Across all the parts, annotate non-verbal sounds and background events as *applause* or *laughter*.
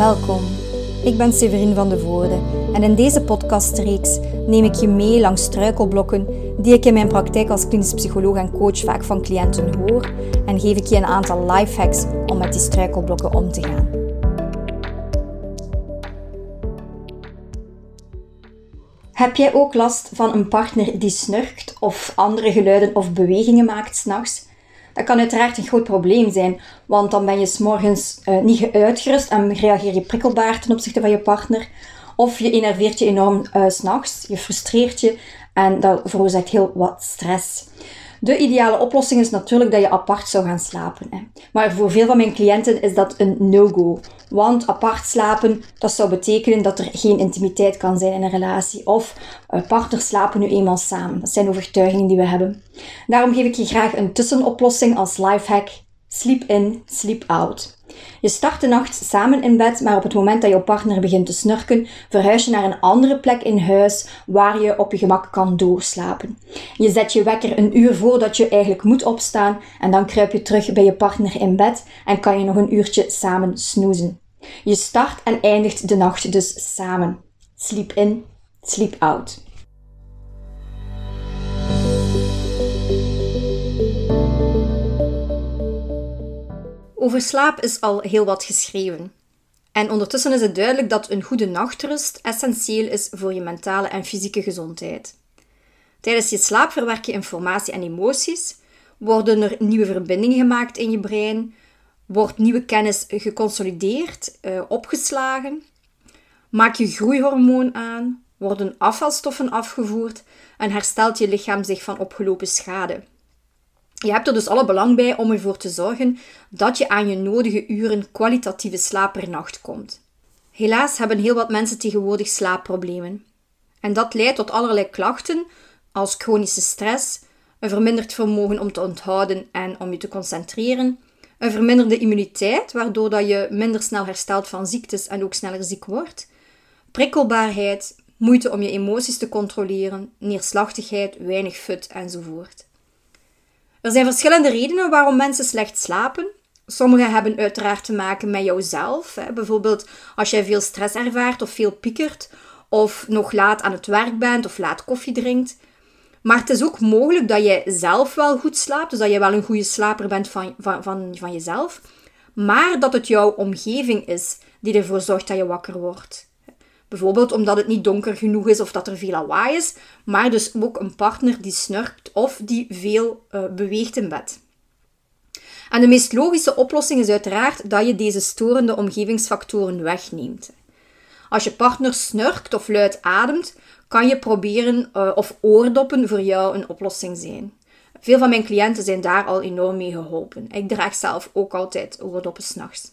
Welkom. Ik ben Severine van de Voorde en in deze podcastreeks neem ik je mee langs struikelblokken die ik in mijn praktijk als klinisch psycholoog en coach vaak van cliënten hoor en geef ik je een aantal lifehacks om met die struikelblokken om te gaan. Heb jij ook last van een partner die snurkt of andere geluiden of bewegingen maakt s'nachts? Dat kan uiteraard een groot probleem zijn, want dan ben je s'morgens uh, niet uitgerust en reageer je prikkelbaar ten opzichte van je partner. Of je enerveert je enorm uh, s'nachts, je frustreert je en dat veroorzaakt heel wat stress. De ideale oplossing is natuurlijk dat je apart zou gaan slapen. Hè. Maar voor veel van mijn cliënten is dat een no-go. Want apart slapen, dat zou betekenen dat er geen intimiteit kan zijn in een relatie. Of uh, partners slapen nu eenmaal samen. Dat zijn overtuigingen die we hebben. Daarom geef ik je graag een tussenoplossing als lifehack. Sleep in, sleep out. Je start de nacht samen in bed, maar op het moment dat jouw partner begint te snurken, verhuis je naar een andere plek in huis waar je op je gemak kan doorslapen. Je zet je wekker een uur voordat je eigenlijk moet opstaan en dan kruip je terug bij je partner in bed en kan je nog een uurtje samen snoezen. Je start en eindigt de nacht dus samen. Sleep in, sleep out. Over slaap is al heel wat geschreven. En ondertussen is het duidelijk dat een goede nachtrust essentieel is voor je mentale en fysieke gezondheid. Tijdens je slaap verwerk je informatie en emoties, worden er nieuwe verbindingen gemaakt in je brein, wordt nieuwe kennis geconsolideerd, uh, opgeslagen, maak je groeihormoon aan, worden afvalstoffen afgevoerd en herstelt je lichaam zich van opgelopen schade. Je hebt er dus alle belang bij om ervoor te zorgen dat je aan je nodige uren kwalitatieve slaap per nacht komt. Helaas hebben heel wat mensen tegenwoordig slaapproblemen. En dat leidt tot allerlei klachten als chronische stress, een verminderd vermogen om te onthouden en om je te concentreren, een verminderde immuniteit, waardoor dat je minder snel herstelt van ziektes en ook sneller ziek wordt, prikkelbaarheid, moeite om je emoties te controleren, neerslachtigheid, weinig fut enzovoort. Er zijn verschillende redenen waarom mensen slecht slapen. Sommige hebben uiteraard te maken met jouzelf. Hè. Bijvoorbeeld als jij veel stress ervaart of veel piekert, of nog laat aan het werk bent of laat koffie drinkt. Maar het is ook mogelijk dat jij zelf wel goed slaapt, dus dat je wel een goede slaper bent van, van, van, van jezelf, maar dat het jouw omgeving is die ervoor zorgt dat je wakker wordt. Bijvoorbeeld omdat het niet donker genoeg is of dat er veel lawaai is, maar dus ook een partner die snurkt of die veel uh, beweegt in bed. En de meest logische oplossing is uiteraard dat je deze storende omgevingsfactoren wegneemt. Als je partner snurkt of luid ademt, kan je proberen uh, of oordoppen voor jou een oplossing zijn. Veel van mijn cliënten zijn daar al enorm mee geholpen. Ik draag zelf ook altijd oordoppen s'nachts.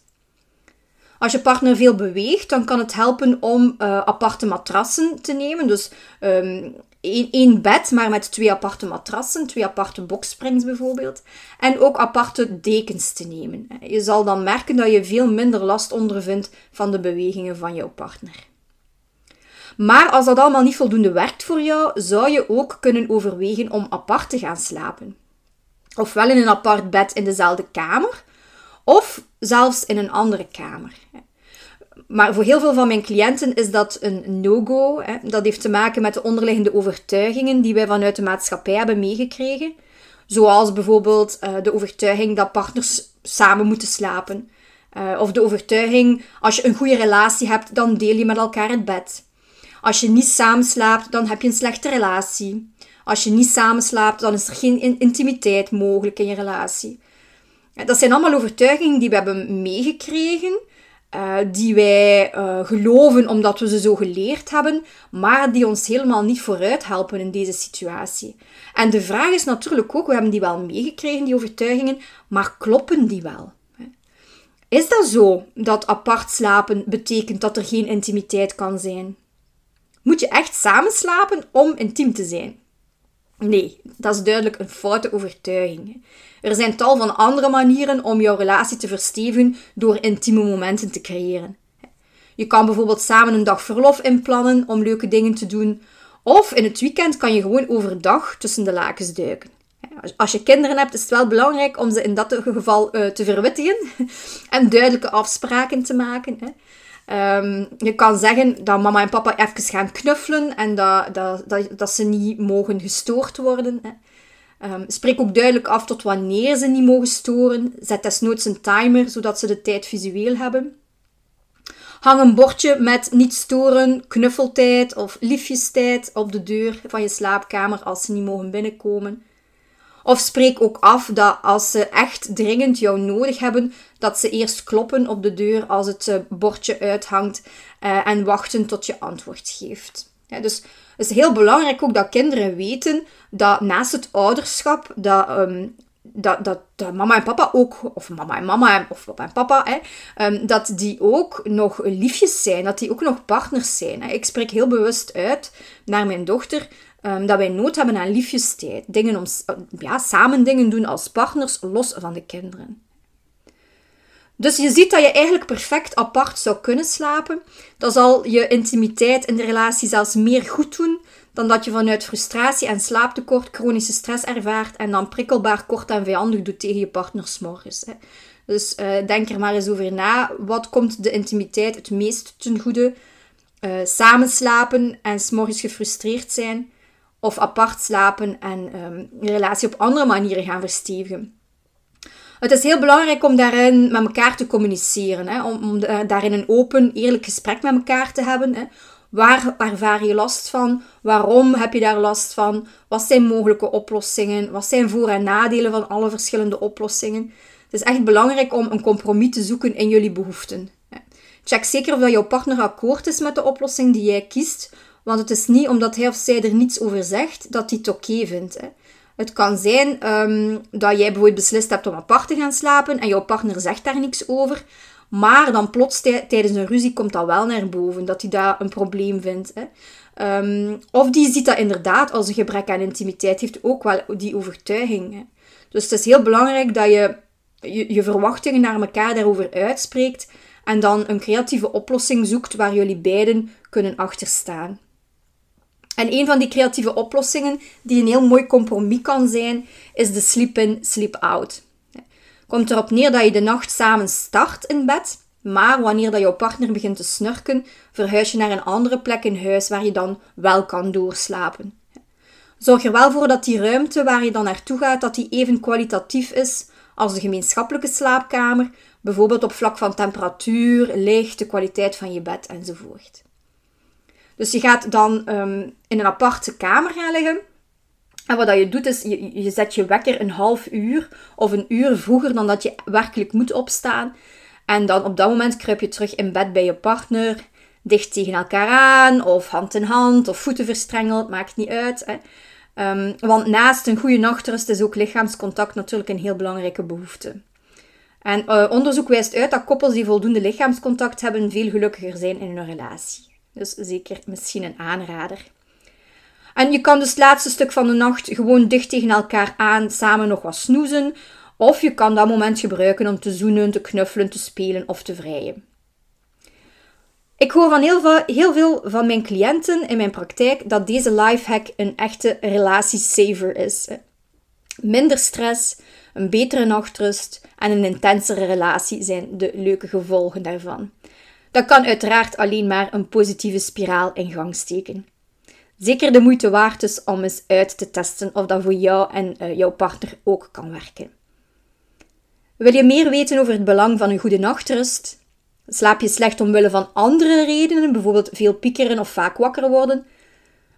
Als je partner veel beweegt, dan kan het helpen om uh, aparte matrassen te nemen. Dus um, één, bed, maar met twee aparte matrassen, twee aparte boxsprings bijvoorbeeld. En ook aparte dekens te nemen. Je zal dan merken dat je veel minder last ondervindt van de bewegingen van jouw partner. Maar als dat allemaal niet voldoende werkt voor jou, zou je ook kunnen overwegen om apart te gaan slapen. Ofwel in een apart bed in dezelfde kamer, of zelfs in een andere kamer. Maar voor heel veel van mijn cliënten is dat een no-go. Dat heeft te maken met de onderliggende overtuigingen die wij vanuit de maatschappij hebben meegekregen. Zoals bijvoorbeeld uh, de overtuiging dat partners samen moeten slapen. Uh, of de overtuiging, als je een goede relatie hebt, dan deel je met elkaar het bed. Als je niet samen slaapt, dan heb je een slechte relatie. Als je niet samen slaapt, dan is er geen intimiteit mogelijk in je relatie. Dat zijn allemaal overtuigingen die we hebben meegekregen, uh, die wij uh, geloven omdat we ze zo geleerd hebben, maar die ons helemaal niet vooruit helpen in deze situatie. En de vraag is natuurlijk ook, we hebben die wel meegekregen, die overtuigingen, maar kloppen die wel? Is dat zo dat apart slapen betekent dat er geen intimiteit kan zijn? Moet je echt samen slapen om intiem te zijn? Nee, dat is duidelijk een foute overtuiging. Er zijn tal van andere manieren om jouw relatie te verstevigen door intieme momenten te creëren. Je kan bijvoorbeeld samen een dag verlof inplannen om leuke dingen te doen. Of in het weekend kan je gewoon overdag tussen de lakens duiken. Als je kinderen hebt, is het wel belangrijk om ze in dat geval uh, te verwittigen *laughs* en duidelijke afspraken te maken. Ehm, je kan zeggen dat mama en papa even gaan knuffelen en dat, dat, dat, dat ze niet mogen gestoord worden. Hè. Ehm, spreek ook duidelijk af tot wanneer ze niet mogen storen. Zet desnoods een timer, zodat ze de tijd visueel hebben. Hang een bordje met niet storen, knuffeltijd of liefjestijd op de deur van je slaapkamer als ze niet mogen binnenkomen. Of spreek ook af dat als ze echt dringend jou nodig hebben, dat ze eerst kloppen op de deur als het eh, bordje uithangt uh, en wachten tot je antwoord geeft. Dus het is heel belangrijk ook dat kinderen weten dat naast het ouderschap, dat, um, dat, dat, dat, mama en papa ook, of mama en mama of papa en papa, hè, um, dat die ook nog liefjes zijn, dat die ook nog partners zijn. Ik spreek heel bewust uit naar mijn dochter um, dat wij nood hebben aan liefjestijd. Dingen om, ja, samen dingen doen als partners, los van de kinderen. Dus je ziet dat je eigenlijk perfect apart zou kunnen slapen. Dat zal je intimiteit in de relatie zelfs meer goed doen dan dat je vanuit frustratie en slaaptekort chronische stress ervaart en dan prikkelbaar kort en vijandig doet tegen je partner s'morgens. Dus uh, denk er maar eens over na. Wat komt de intimiteit het meest ten goede? Uh, samen slapen en s'morgens gefrustreerd zijn? Of apart slapen en um, je relatie op andere manieren gaan verstevigen? Het is heel belangrijk om daarin met elkaar te communiceren. Hè? Om, daarin een open, eerlijk gesprek met elkaar te hebben. Hè? Waar ervaar je last van? Waarom heb je daar last van? Wat zijn mogelijke oplossingen? Wat zijn voor- en nadelen van alle verschillende oplossingen? Het is echt belangrijk om een compromis te zoeken in jullie behoeften. Check zeker of jouw partner akkoord is met de oplossing die jij kiest, want het is niet omdat hij of zij er niets over zegt dat hij het oké vindt. Hè. Het kan zijn um, dat jij bijvoorbeeld beslist hebt om apart te gaan slapen en jouw partner zegt daar niks over, maar dan plots tijdens een ruzie komt dat wel naar boven, dat hij daar een probleem vindt. Hè. Um, of die ziet dat inderdaad als een gebrek aan intimiteit, heeft ook wel die overtuiging. Hè. Dus het is heel belangrijk dat je, je je verwachtingen naar elkaar daarover uitspreekt en dan een creatieve oplossing zoekt waar jullie beiden kunnen achterstaan. En een van die creatieve oplossingen, die een heel mooi compromis kan zijn, is de sleep-in, sleep-out. Komt erop neer dat je de nacht samen start in bed, maar wanneer dat jouw partner begint te snurken, verhuis je naar een andere plek in huis waar je dan wel kan doorslapen. Zorg er wel voor dat die ruimte waar je dan naartoe gaat, dat die even kwalitatief is als de gemeenschappelijke slaapkamer, bijvoorbeeld op vlak van temperatuur, licht, de kwaliteit van je bed enzovoort. Dus je gaat dan um, in een aparte kamer gaan liggen. En wat je doet is, je, zet je wekker een half uur of een uur vroeger dan dat je werkelijk moet opstaan. En dan op dat moment kruip je terug in bed bij je partner, dicht tegen elkaar aan, of hand in hand, of voeten verstrengeld, maakt niet uit. Hè. Um, want naast een goede nachtrust is ook lichaamscontact natuurlijk een heel belangrijke behoefte. En uh, onderzoek wijst uit dat koppels die voldoende lichaamscontact hebben veel gelukkiger zijn in hun relatie. Dus zeker misschien een aanrader. En je kan dus het laatste stuk van de nacht gewoon dicht tegen elkaar aan samen nog wat snoezen. Of je kan dat moment gebruiken om te zoenen, te knuffelen, te spelen of te vrijen. Ik hoor van heel veel, heel veel van mijn cliënten in mijn praktijk dat deze lifehack een echte relatiesaver is. Minder stress, een betere nachtrust en een intensere relatie zijn de leuke gevolgen daarvan. Dat kan uiteraard alleen maar een positieve spiraal in gang steken. Zeker de moeite waard is om eens uit te testen of dat voor jou en uh, jouw partner ook kan werken. Wil je meer weten over het belang van een goede nachtrust? Slaap je slecht omwille van andere redenen, bijvoorbeeld veel piekeren of vaak wakker worden?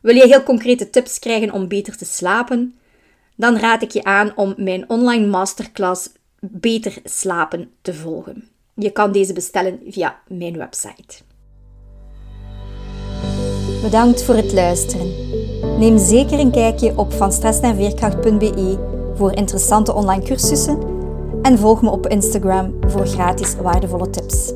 Wil je heel concrete tips krijgen om beter te slapen? Dan raad ik je aan om mijn online masterclass Beter slapen te volgen. Je kan deze bestellen via mijn website. Bedankt voor het luisteren. Neem zeker een kijkje op vanstressnaarveerkracht.be voor interessante online cursussen en volg me op Instagram voor gratis waardevolle tips.